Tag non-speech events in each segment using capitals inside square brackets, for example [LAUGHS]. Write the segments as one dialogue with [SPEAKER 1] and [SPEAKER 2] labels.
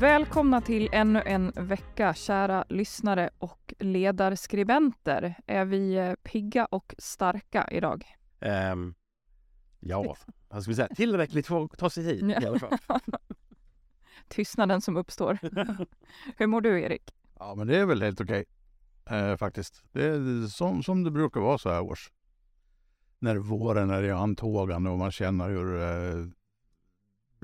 [SPEAKER 1] Välkomna till ännu en vecka, kära lyssnare och ledarskribenter. Är vi eh, pigga och starka idag?
[SPEAKER 2] Um, ja, vad ska vi säga? Tillräckligt för att ta sig hit i alla fall. [LAUGHS]
[SPEAKER 1] Tystnaden som uppstår. [LAUGHS] Hur mår du, Erik?
[SPEAKER 3] Ja, men det är väl helt okej eh, faktiskt. Det är som, som det brukar vara så här års. När våren är i antågande och man känner hur eh,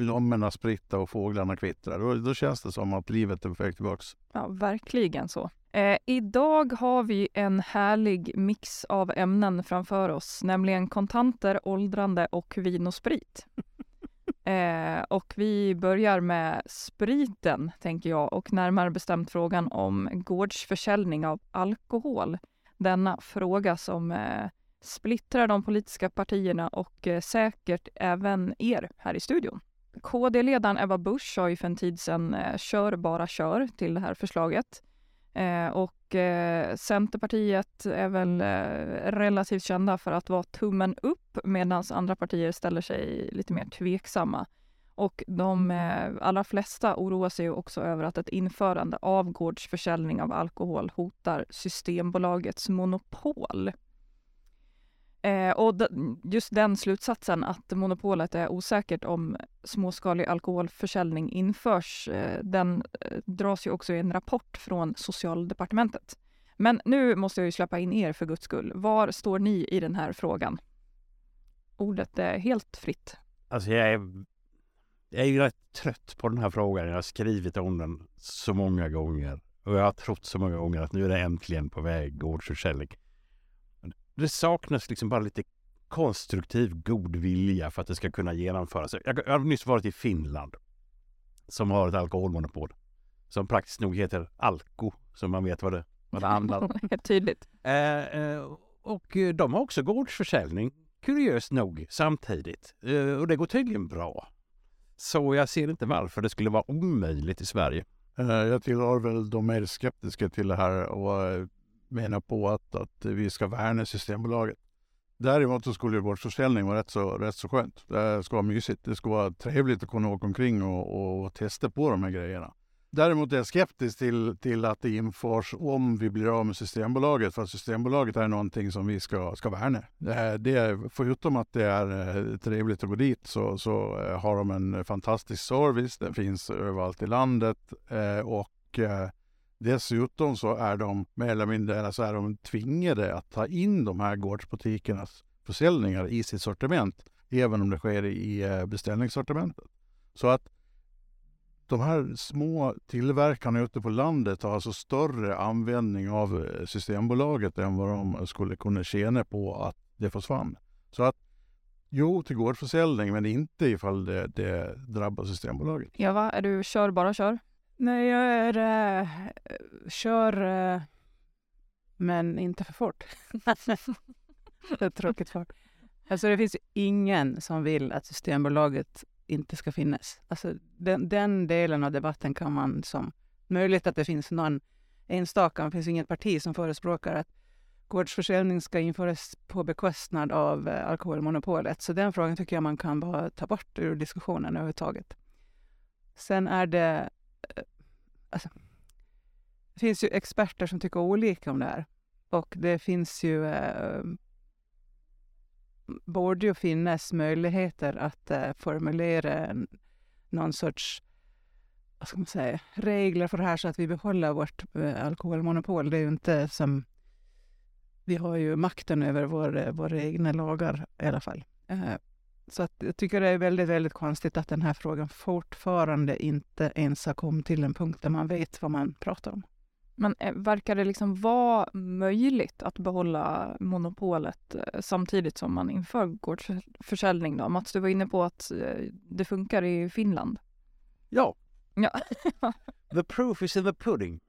[SPEAKER 3] blommorna spritta och fåglarna kvittrar. Då, då känns det som att livet är på väg tillbaks.
[SPEAKER 1] Ja, verkligen så. Eh, idag har vi en härlig mix av ämnen framför oss, nämligen kontanter, åldrande och vin och sprit. [LAUGHS] Eh, och vi börjar med spriten, tänker jag, och närmare bestämt frågan om gårdsförsäljning av alkohol. Denna fråga som eh, splittrar de politiska partierna och eh, säkert även er här i studion. KD-ledaren Ebba Busch sa ju för en tid sedan eh, kör bara kör till det här förslaget. Eh, och eh, Centerpartiet är väl eh, relativt kända för att vara tummen upp medan andra partier ställer sig lite mer tveksamma. Och de eh, allra flesta oroar sig också över att ett införande av gårdsförsäljning av alkohol hotar Systembolagets monopol. Eh, och just den slutsatsen att monopolet är osäkert om småskalig alkoholförsäljning införs, eh, den eh, dras ju också i en rapport från Socialdepartementet. Men nu måste jag ju släppa in er för guds skull. Var står ni i den här frågan? Ordet är helt fritt.
[SPEAKER 2] Alltså jag är, jag är ju rätt trött på den här frågan. Jag har skrivit om den så många gånger och jag har trott så många gånger att nu är det äntligen på väg gårdsförsäljning. Det saknas liksom bara lite konstruktiv god vilja för att det ska kunna genomföras. Jag, jag har nyss varit i Finland som har ett alkoholmonopol som praktiskt nog heter Alko, så man vet vad det, vad det handlar om. [LAUGHS]
[SPEAKER 1] Helt tydligt.
[SPEAKER 2] Eh, eh, och de har också gårdsförsäljning, kuriöst nog, samtidigt. Eh, och det går tydligen bra. Så jag ser inte varför det skulle vara omöjligt i Sverige.
[SPEAKER 3] Eh, jag tillhör väl de mer skeptiska till det här och eh, menar på att, att vi ska värna Systembolaget. Däremot så skulle gårdsförsäljning vara rätt så, rätt så skönt. Det ska vara mysigt. Det ska vara trevligt att kunna åka omkring och, och testa på de här grejerna. Däremot är jag skeptisk till, till att det införs om vi blir av med Systembolaget. För att Systembolaget är någonting som vi ska, ska värna. Det, det, förutom att det är eh, trevligt att gå dit så, så eh, har de en fantastisk service. Den finns överallt i landet eh, och Dessutom så är de mer eller mindre alltså är de tvingade att ta in de här gårdsbutikernas försäljningar i sitt sortiment, även om det sker i eh, beställningssortimentet. Så att de här små tillverkarna ute på landet har alltså större användning av eh, Systembolaget än vad de skulle kunna tjäna på att det försvann. Så att jo, till gårdsförsäljning, men inte ifall det, det drabbar Systembolaget.
[SPEAKER 1] Eva, är du kör bara kör?
[SPEAKER 4] Nej, jag är, äh, kör äh, men inte för fort. [LAUGHS] det är tråkigt fart. Alltså det finns ingen som vill att Systembolaget inte ska finnas. Alltså den, den delen av debatten kan man som... Möjligt att det finns någon enstaka, det finns inget parti som förespråkar att gårdsförsäljning ska införas på bekostnad av eh, alkoholmonopolet. Så den frågan tycker jag man kan bara ta bort ur diskussionen överhuvudtaget. Sen är det alltså, det finns ju experter som tycker olika om det här. Och det finns ju... Eh, borde ju finnas möjligheter att eh, formulera en, någon sorts vad ska man säga, regler för det här så att vi behåller vårt eh, alkoholmonopol. Det är ju inte som... Vi har ju makten över vår, eh, våra egna lagar i alla fall. Eh, så att jag tycker det är väldigt, väldigt konstigt att den här frågan fortfarande inte ens har kommit till en punkt där man vet vad man pratar om.
[SPEAKER 1] Men eh, verkar det liksom vara möjligt att behålla monopolet eh, samtidigt som man inför gårdsförsäljning? Då? Mats, du var inne på att eh, det funkar i Finland.
[SPEAKER 2] Ja.
[SPEAKER 1] ja. [LAUGHS]
[SPEAKER 2] the proof is in the pudding.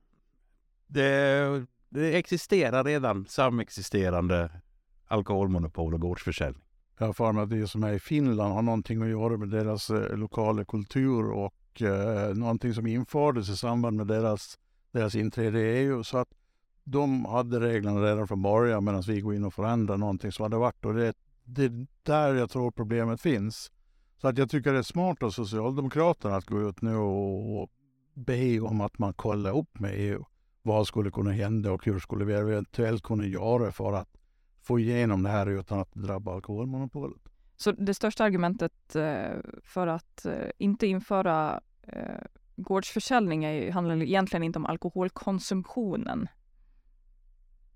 [SPEAKER 2] Det, det existerar redan samexisterande alkoholmonopol och gårdsförsäljning.
[SPEAKER 3] Jag har för mig att det som är i Finland har någonting att göra med deras eh, lokala kultur och eh, någonting som infördes i samband med deras, deras inträde i EU. Så att de hade reglerna redan från början medan vi går in och förändrar någonting som hade varit. Och det, det är där jag tror problemet finns. Så att jag tycker det är smart av Socialdemokraterna att gå ut nu och be om att man kollar upp med EU. Vad skulle kunna hända och hur skulle vi eventuellt kunna göra för att få igenom det här utan att drabba alkoholmonopolet.
[SPEAKER 1] Så det största argumentet eh, för att eh, inte införa eh, gårdsförsäljning är, handlar egentligen inte om alkoholkonsumtionen.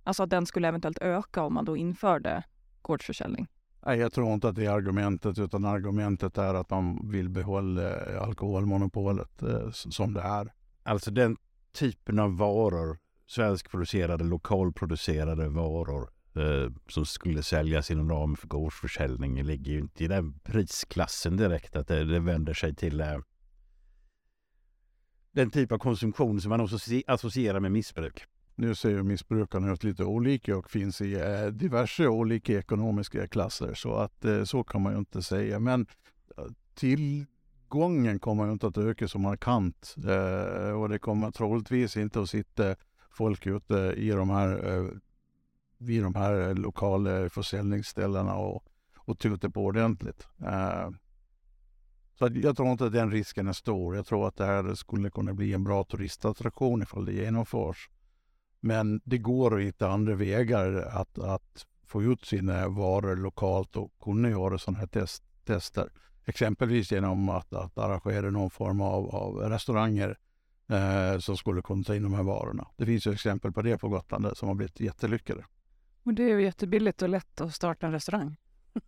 [SPEAKER 1] Alltså att den skulle eventuellt öka om man då införde gårdsförsäljning.
[SPEAKER 3] Nej, jag tror inte att det är argumentet, utan argumentet är att man vill behålla alkoholmonopolet som det är.
[SPEAKER 2] Alltså den typen av varor, svenskproducerade, lokalproducerade varor, eh, som skulle säljas inom ramen för gårdsförsäljning ligger ju inte i den prisklassen direkt att det, det vänder sig till eh, den typ av konsumtion som man associerar med missbruk.
[SPEAKER 3] Nu ser ju missbrukarna ut lite olika och finns i eh, diverse olika ekonomiska klasser så att eh, så kan man ju inte säga. Men eh, tillgången kommer ju inte att öka så markant eh, och det kommer troligtvis inte att sitta folk ute i de här eh, vid de här lokala eh, försäljningsställena och, och tuta på ordentligt. Eh, så jag tror inte att den risken är stor. Jag tror att det här skulle kunna bli en bra turistattraktion ifall det genomförs. Men det går att hitta andra vägar att, att få ut sina varor lokalt och kunna göra sådana här test, tester. Exempelvis genom att, att arrangera någon form av, av restauranger eh, som skulle kunna ta in de här varorna. Det finns ju exempel på det på Gotland som har blivit jättelyckade.
[SPEAKER 4] Och det är ju jättebilligt och lätt att starta en restaurang.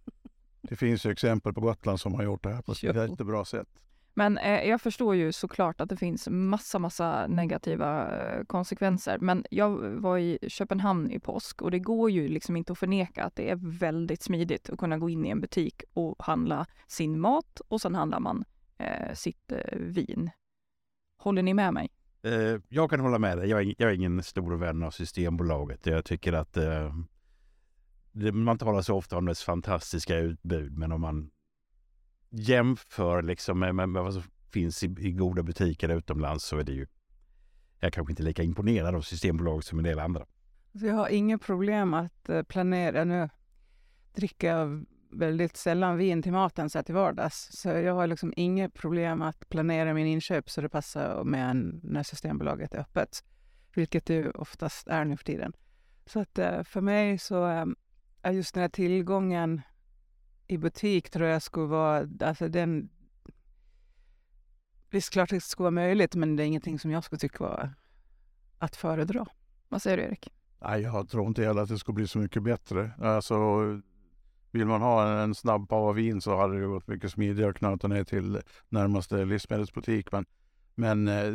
[SPEAKER 4] [LAUGHS]
[SPEAKER 3] det finns ju exempel på Gotland som har gjort det här på ett jättebra sätt.
[SPEAKER 1] Men eh, jag förstår ju såklart att det finns massa, massa negativa eh, konsekvenser. Men jag var i Köpenhamn i påsk och det går ju liksom inte att förneka att det är väldigt smidigt att kunna gå in i en butik och handla sin mat och sen handlar man eh, sitt eh, vin. Håller ni med mig?
[SPEAKER 2] Eh, jag kan hålla med dig. Jag är, jag är, ingen stor vän av Systembolaget. Jag tycker att eh, det, man talar så ofta om dess fantastiska utbud, men om man jämför liksom med, med, med vad som finns i, i, goda butiker utomlands så är det ju jag kanske inte lika imponerad av Systembolaget som en del andra.
[SPEAKER 4] Jag har inga problem att eh, planera. Nu Dricka väldigt sällan vin till maten så här till vardags. Så jag har liksom inga problem att planera min inköp så det passar med en, när Systembolaget är öppet. Vilket det oftast är nu för tiden. Så att eh, för mig så ehm, är just den här tillgången i butik tror jag skulle vara, alltså den... Visst, klart det skulle vara möjligt, men det är ingenting som jag skulle tycka var att föredra. Vad säger du, Erik?
[SPEAKER 3] Nej, jag tror inte heller att det skulle bli så mycket bättre. Alltså, vill man ha en snabb pava vin så hade det gått mycket smidigare att knöta ner till närmaste livsmedelsbutik. Men, men eh,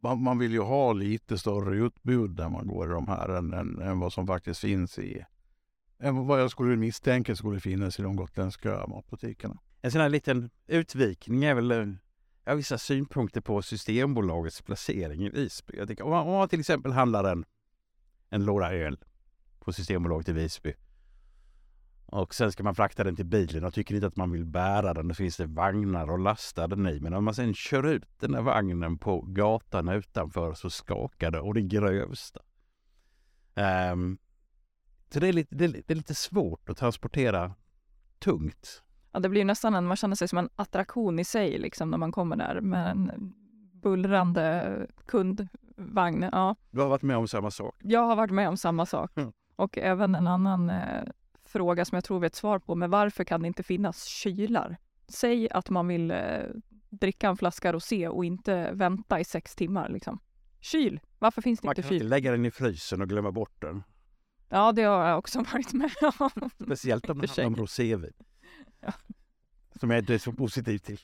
[SPEAKER 3] man, man, vill ju ha lite större utbud där man går i de här än, än, än vad som faktiskt finns i än vad jag skulle misstänka skulle finnas i de gotländska matbutikerna.
[SPEAKER 2] En sån här liten utvikning är väl jag har vissa synpunkter på Systembolagets placering i Visby. Jag tycker, om, man, om man till exempel handlar en, en låda öl på Systembolaget i Visby och sen ska man frakta den till bilen och tycker inte att man vill bära den. Då finns det vagnar och lasta den i. Men om man sen kör ut den här vagnen på gatan utanför så skakar det och det grövsta. Um, så det är, lite, det, är, det är lite svårt att transportera tungt.
[SPEAKER 1] Ja, det blir nästan en, man känner sig som en attraktion i sig liksom när man kommer där med en bullrande kundvagn. Ja.
[SPEAKER 2] Du har varit med om samma sak?
[SPEAKER 1] Jag har varit med om samma sak. Mm. Och även en annan eh, fråga som jag tror vi har ett svar på, men varför kan det inte finnas kylar? Säg att man vill eh, dricka en flaska rosé och inte vänta i sex timmar. Liksom. Kyl! Varför finns det
[SPEAKER 2] man
[SPEAKER 1] inte
[SPEAKER 2] kyl?
[SPEAKER 1] Man
[SPEAKER 2] kan inte lägga den i frysen och glömma bort den.
[SPEAKER 1] Ja, det har jag också [LAUGHS] varit med om.
[SPEAKER 2] Speciellt om det handlar om rosévin. Ja. Som jag inte är så positiv till.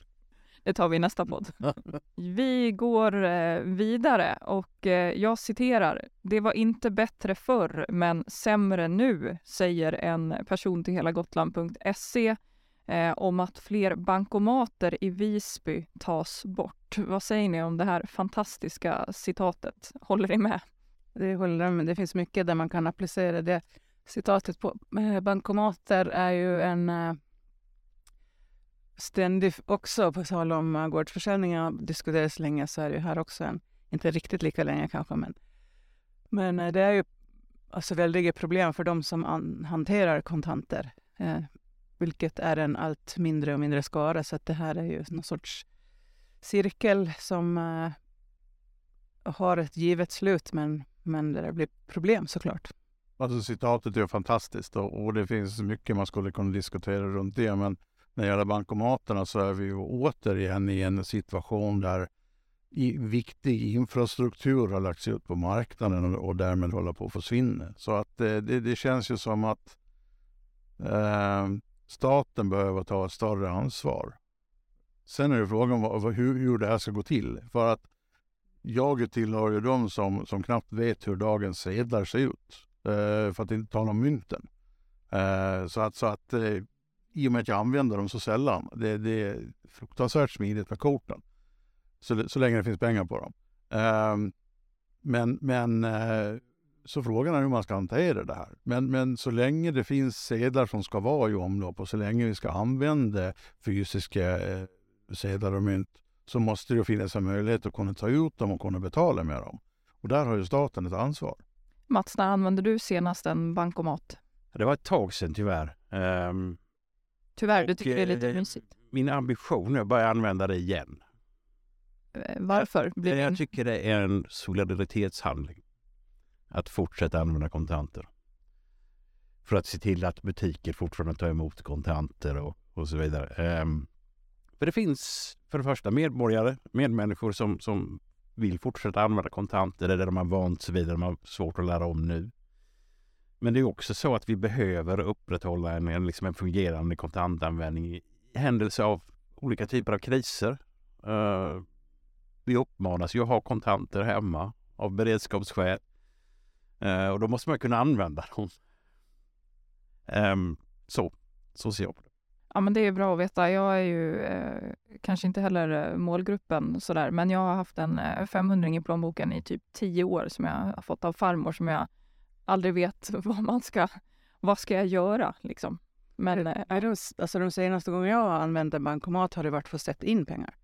[SPEAKER 1] Det tar vi i nästa podd. [LAUGHS] Vi går eh, vidare och eh, jag citerar. Det var inte bättre förr, men sämre nu, säger en person till helagotland.se eh, om att fler bankomater i Visby tas bort. Vad säger ni om det här fantastiska citatet? Håller ni med?
[SPEAKER 4] Det, håller, med. det finns mycket där man kan applicera det citatet på. Bankomater är ju en Ständigt ständig, också på tal om eh, gårdsförsäljningar diskuteras länge så är det ju här också en, inte riktigt lika länge kanske men, men eh, det är ju alltså väldiga problem för de som an, hanterar kontanter. Eh, vilket är en allt mindre och mindre skara så att det här är ju någon sorts cirkel som eh, har ett givet slut men, men där det blir problem såklart.
[SPEAKER 3] Alltså citatet är fantastiskt och, och, det finns mycket man skulle kunna diskutera runt det. Men när det gäller bankomaterna så är vi ju återigen i en situation där i viktig infrastruktur har lagts ut på marknaden och, därmed håller på att försvinna. Så att eh, det, det, känns ju som att eh, staten behöver ta ett större ansvar. Sen är det frågan vad, hur, hur det här ska gå till. För att jag tillhör ju de som, som knappt vet hur dagens sedlar ser ut. Eh, för att inte tala om mynten. Eh, så att, så att eh, i och med att jag använder dem så sällan, det, det är fruktansvärt smidigt med korten. Så, så länge det finns pengar på dem. Ehm, men, men så frågan är hur man ska hantera det här. Men, men så länge det finns sedlar som ska vara i omlopp och så länge vi ska använda fysiska sedlar och mynt så måste det finnas en möjlighet att kunna ta ut dem och kunna betala med dem. Och där har ju staten ett ansvar.
[SPEAKER 1] Mats, när använde du senast en bankomat?
[SPEAKER 2] Det var ett tag sedan tyvärr. Um,
[SPEAKER 1] tyvärr, du tycker det är lite eh, mysigt?
[SPEAKER 2] Min ambition är att börja använda det igen.
[SPEAKER 1] Eh, varför?
[SPEAKER 2] Blir jag tycker det är en solidaritetshandling att fortsätta använda kontanter. För att se till att butiker fortfarande tar emot kontanter och, och så vidare. Um, för det finns för det första medborgare, medmänniskor som, som vill fortsätta använda kontanter. Det är det de har vant sig vid, de har svårt att lära om nu. Men det är också så att vi behöver upprätthålla en, en, liksom en fungerande kontantanvändning i händelse av olika typer av kriser. Uh, vi uppmanas ju att ha kontanter hemma av beredskapsskäl. Uh, och då måste man kunna använda [LAUGHS] dem. Um, så, så ser jag på det.
[SPEAKER 1] Ja, men det är bra att veta. Jag är ju eh, kanske inte heller eh, målgruppen sådär, men jag har haft en eh, 500 i plånboken i typ tio år som jag har fått av farmor som jag aldrig vet [LAUGHS] vad man ska, vad ska jag göra liksom.
[SPEAKER 4] Men, eh, alltså de senaste gångerna jag har använt en bankomat har det varit för att sätta in pengar.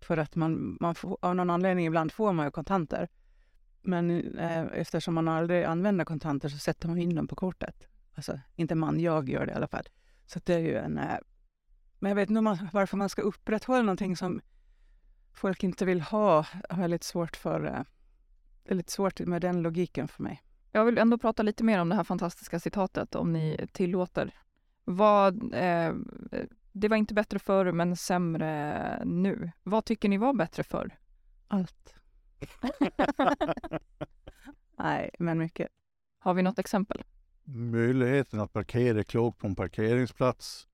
[SPEAKER 4] För att man, man får, av någon anledning ibland får man ju kontanter. Men eh, eftersom man aldrig använder kontanter så sätter man in dem på kortet. Alltså inte man, jag gör det i alla fall. Så det är ju en... Eh, men jag vet inte varför man ska upprätthålla någonting som folk inte vill ha. har jag lite svårt för. Eh, det är lite svårt med den logiken för mig.
[SPEAKER 1] Jag vill ändå prata lite mer om det här fantastiska citatet, om ni tillåter. Vad, eh, det var inte bättre förr, men sämre nu. Vad tycker ni var bättre förr?
[SPEAKER 4] Allt. [LAUGHS] Nej, men mycket.
[SPEAKER 1] Har vi något exempel?
[SPEAKER 3] möjligheten att parkera klokt på en parkeringsplats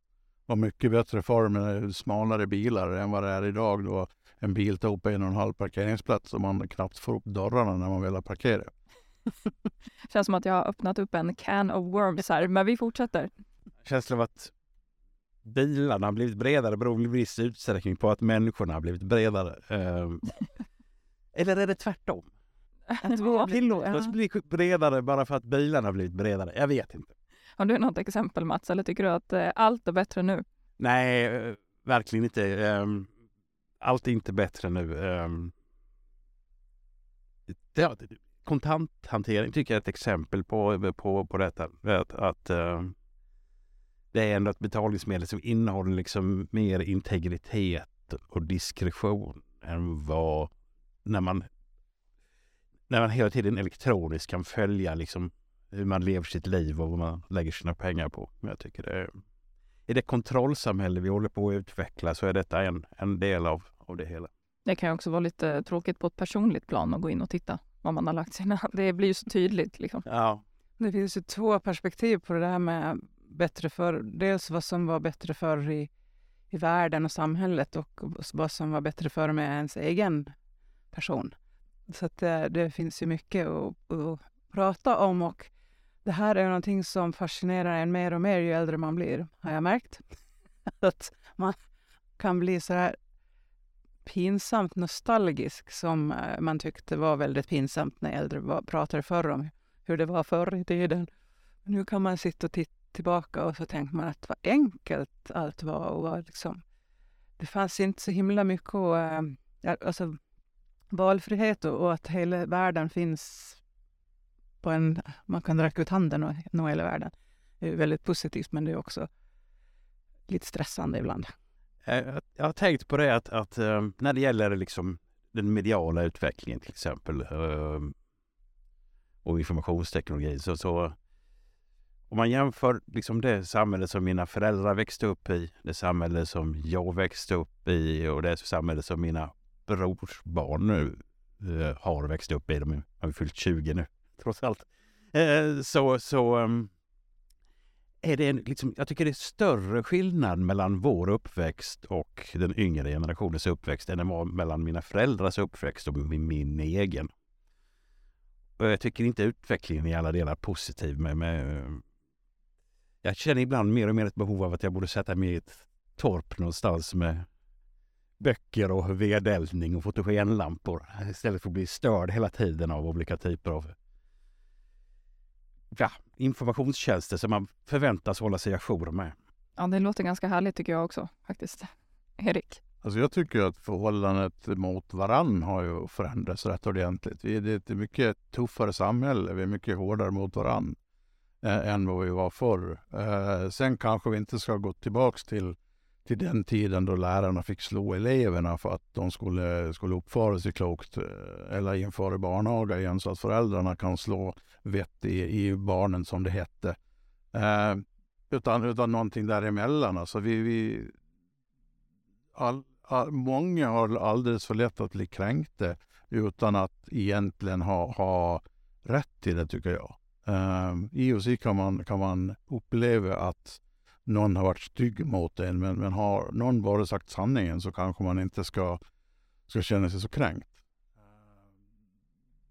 [SPEAKER 3] var mycket bättre förr med smalare bilar än vad det är idag då en bil tar upp en och en halv parkeringsplats och man knappt får upp dörrarna när man vill parkera. [LAUGHS]
[SPEAKER 1] Känns som att jag har öppnat upp en can of worms här, men vi fortsätter.
[SPEAKER 2] Känslan av att bilarna har blivit bredare beror i viss utsträckning på att människorna har blivit bredare. Ehm, [LAUGHS] eller är det tvärtom? Att vi tillåter oss bli bredare bara för att bilarna har blivit bredare. Jag vet inte.
[SPEAKER 1] Har du något exempel Mats, eller tycker du att eh, allt är bättre nu?
[SPEAKER 2] Nej, eh, verkligen inte. Ehm, allt är inte bättre nu. Kontanthantering tycker jag är ett exempel på, på, på detta. Att, att det är ändå ett betalningsmedel som innehåller liksom mer integritet och diskretion än vad när man när man hela tiden elektroniskt kan följa liksom hur man lever sitt liv och vad man lägger sina pengar på. Men jag tycker det är, i det kontrollsamhälle vi håller på att utveckla så är detta en, en del av, av det hela.
[SPEAKER 1] Det kan också vara lite tråkigt på ett personligt plan att gå in och titta vad man har lagt sina... [LAUGHS] Det blir ju så tydligt. Liksom.
[SPEAKER 2] Ja.
[SPEAKER 4] Det finns ju två perspektiv på det här med bättre för Dels vad som var bättre för i, i världen och samhället och vad som var bättre för med ens egen person. Så att det, det finns ju mycket att, att, prata om och det här är någonting som fascinerar en mer och mer ju äldre man blir, har jag märkt. [LAUGHS] att man kan bli så här pinsamt nostalgisk som eh, man tyckte var väldigt pinsamt när äldre var, pratade förr om hur det var förr i tiden. Nu kan man sitta och titta tillbaka och så tänker man att vad enkelt allt var och var liksom, det fanns inte så himla mycket och, eh, äh, alltså, valfrihet och, och, att hela världen finns på en, man kan räcka ut handen och nå hela världen. Det är väldigt positivt men det är också lite stressande ibland.
[SPEAKER 2] Eh, jag, har tänkt på det att, att eh, när det gäller liksom den mediala utvecklingen till exempel eh, och informationsteknologi så, så om man jämför liksom det samhälle som mina föräldrar växte upp i, det samhälle som jag växte upp i och det samhälle som mina brorsbarn nu har växt upp i. De har fyllt 20 nu, trots allt. Så så ehm, är det en, liksom, jag tycker det är större skillnad mellan vår uppväxt och den yngre generationens uppväxt än det var mellan mina föräldrars uppväxt och min egen. Och jag tycker inte utvecklingen i alla delar positiv med, med jag känner ibland mer och mer ett behov av att jag borde sätta mig i ett torp någonstans med böcker och vedeldning och fotogenlampor istället för att bli störd hela tiden av olika typer av ja, informationstjänster som man förväntas hålla sig ajour med.
[SPEAKER 1] Ja, det låter ganska härligt tycker jag också faktiskt. [LAUGHS] Erik?
[SPEAKER 3] Alltså jag tycker att förhållandet mot varann har ju förändrats rätt ordentligt. Vi är ett mycket tuffare samhälle. Vi är mycket hårdare mot varann än vad vi var förr. Eh, sen kanske vi inte ska gå tillbaks till, till den tiden då lärarna fick slå eleverna för att de skulle, skulle uppföra sig klokt eh, eller införa barnaga igen så att föräldrarna kan slå vett i, i barnen som det hette. Eh, utan, utan någonting däremellan. Alltså vi, vi, all, all, många har alldeles för lätt att bli kränkta utan att egentligen ha, ha rätt till det tycker jag. Eh, I och sig kan man, kan man uppleva att någon har varit stygg mot en, men, men har någon bara sagt sanningen så kanske man inte ska, ska känna sig så kränkt.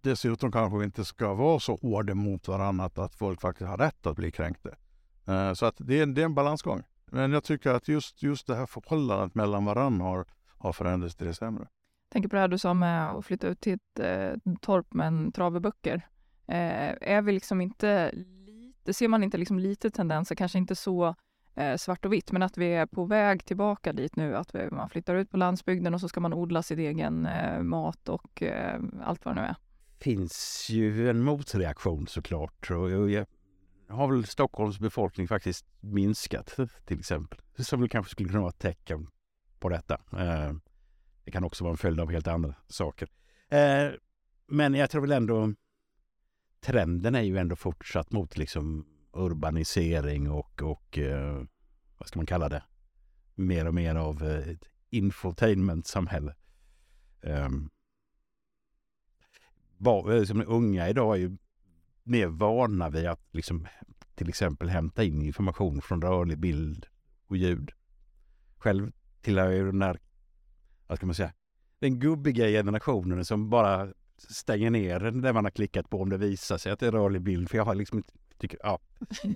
[SPEAKER 3] Dessutom kanske vi inte ska vara så hårda mot varandra att, att folk faktiskt har rätt att bli kränkta. Uh, så att det, är, det är en balansgång. Men jag tycker att just, just det här förhållandet mellan varandra har, har förändrats till det sämre.
[SPEAKER 1] Jag tänker på det här du sa med att flytta ut till ett eh, torp med en trave böcker. Eh, är vi liksom inte lite, ser man inte liksom lite tendenser, kanske inte så eh, Eh, svart och vitt, men att vi är på väg tillbaka dit nu, att vi, man flyttar ut på landsbygden och så ska man odla sin egen eh, mat och eh, allt vad det nu är.
[SPEAKER 2] finns ju en motreaktion såklart. Och jag har väl Stockholms befolkning faktiskt minskat till exempel. Som väl kanske skulle kunna vara ett tecken på detta. Eh, det kan också vara en följd av helt andra saker. Eh, men jag tror väl ändå trenden är ju ändå fortsatt mot liksom urbanisering och, och eh, vad ska man kalla det? Mer och mer av eh, ett infotainment-samhälle. Um, som unga idag är ju mer vana vid att liksom, till exempel hämta in information från rörlig bild och ljud. Själv tillhör jag ju den där, vad ska man säga, den gubbiga generationen som bara stänger ner det man har klickat på om det visar sig att det är rörlig bild. För jag har liksom inte, tycker, ja.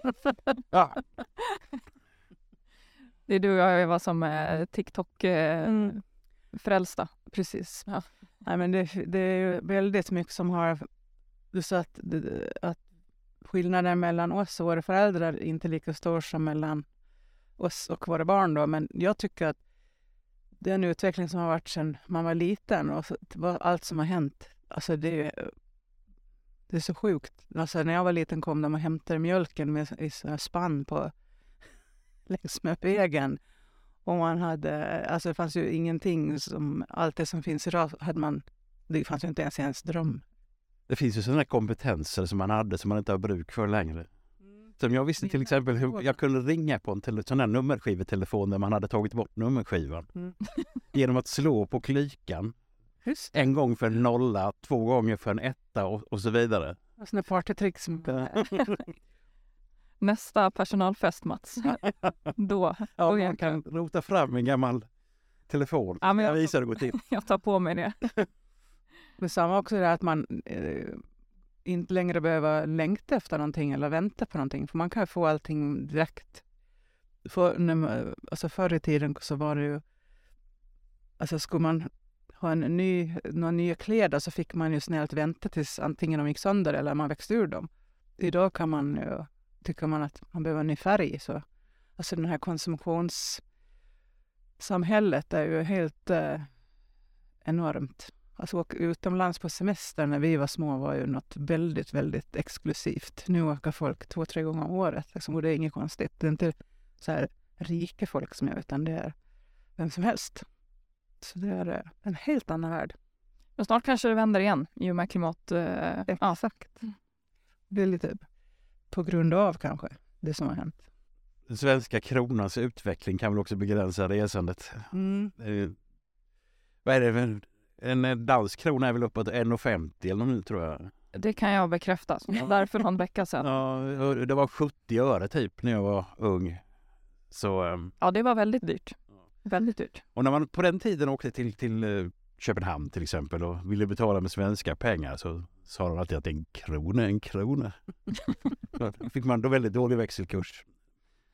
[SPEAKER 2] [LAUGHS] ja.
[SPEAKER 1] Det är du och jag Eva som är TikTok-frälsta.
[SPEAKER 4] Mm. Precis. Ja. Nej, men det, det är väldigt mycket som har... Du sa att, att skillnaden mellan oss och våra föräldrar inte är lika stor som mellan oss och våra barn. Då. Men jag tycker att den utveckling som har varit sedan man var liten och allt som har hänt Alltså det, det är så sjukt. Alltså när jag var liten kom de och hämtade mjölken med i spann på, [LAUGHS] längs med vägen. Och man hade, alltså det fanns ju ingenting som, allt det som finns idag hade man, det fanns ju inte ens i ens dröm.
[SPEAKER 2] Det finns ju sådana kompetenser som man hade som man inte har bruk för längre. Mm. Som jag visste till exempel hur jag kunde ringa på en sån här nummerskivetelefon där man hade tagit bort nummerskivan. Mm. Genom att slå på klykan Just. En gång för en nolla, två gånger för en etta och, och så vidare.
[SPEAKER 4] Sådana partytrick som... [LAUGHS]
[SPEAKER 1] Nästa personalfest, Mats. Då.
[SPEAKER 2] Ja, man kan rota fram en gammal telefon. Ja, men jag, jag visar hur det går till. [LAUGHS]
[SPEAKER 1] Jag tar på mig det. [LAUGHS]
[SPEAKER 4] Detsamma också är att man eh, inte längre behöver längta efter någonting eller vänta på någonting. För man kan få allting direkt. För, när alltså förr i tiden så var det ju... Alltså skulle man ha en ny, några nya kläder så fick man ju snällt vänta tills antingen de gick sönder eller man växte ur dem. Idag kan man ju, tycker man att man behöver en ny färg. Så, alltså det här konsumtionssamhället är ju helt eh, enormt. Alltså åka utomlands på semester när vi var små var ju något väldigt, väldigt exklusivt. Nu åker folk två, tre gånger om året liksom, och det är inget konstigt. Det är inte så här rika folk som jag utan det är vem som helst. Så det är eh, en helt annan värld.
[SPEAKER 1] Och snart kanske det vänder igen i och med klimat... Eh, ja.
[SPEAKER 4] Exakt. Det är lite på grund av kanske det som har hänt.
[SPEAKER 2] Den svenska kronans utveckling kan väl också begränsa resandet.
[SPEAKER 4] Mm.
[SPEAKER 2] Eh, vad är det? för- En dansk krona är väl uppåt 1,50 eller nu tror jag.
[SPEAKER 1] Det kan jag bekräfta. [LAUGHS] Så Där för någon vecka sedan.
[SPEAKER 2] Ja, det var 70 öre typ när jag var ung. Så, ehm,
[SPEAKER 1] Ja, det var väldigt dyrt. Väldigt dyrt.
[SPEAKER 2] och när man på den tiden åkte till, till eh, Köpenhamn till exempel och ville betala med svenska pengar så sa de alltid att en krona är en krona. [LAUGHS] Då fick man då väldigt dålig växelkurs.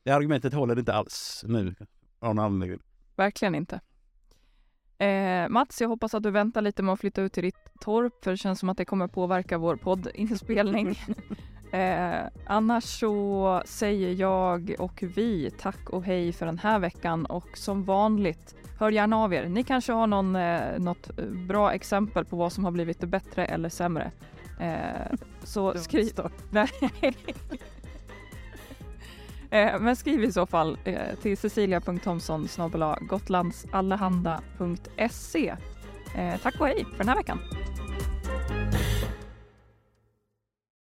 [SPEAKER 2] Det argumentet håller inte alls nu av någon anledning.
[SPEAKER 1] Verkligen inte. Eh, Mats, jag hoppas att du väntar lite med att flytta ut till ditt torp för det känns som att det kommer påverka vår poddinspelning. [LAUGHS] eh, annars så säger jag och vi tack och hej för den här veckan och som vanligt hör gärna av er. Ni kanske har någon, eh, något eh, bra exempel på vad som har blivit bättre eller sämre. Eh, så skriv... [LAUGHS] Eh, Men skriv i så fall eh, till cecilia.thomson gotlandsallehanda.se. Eh, Tack och hej för den här veckan.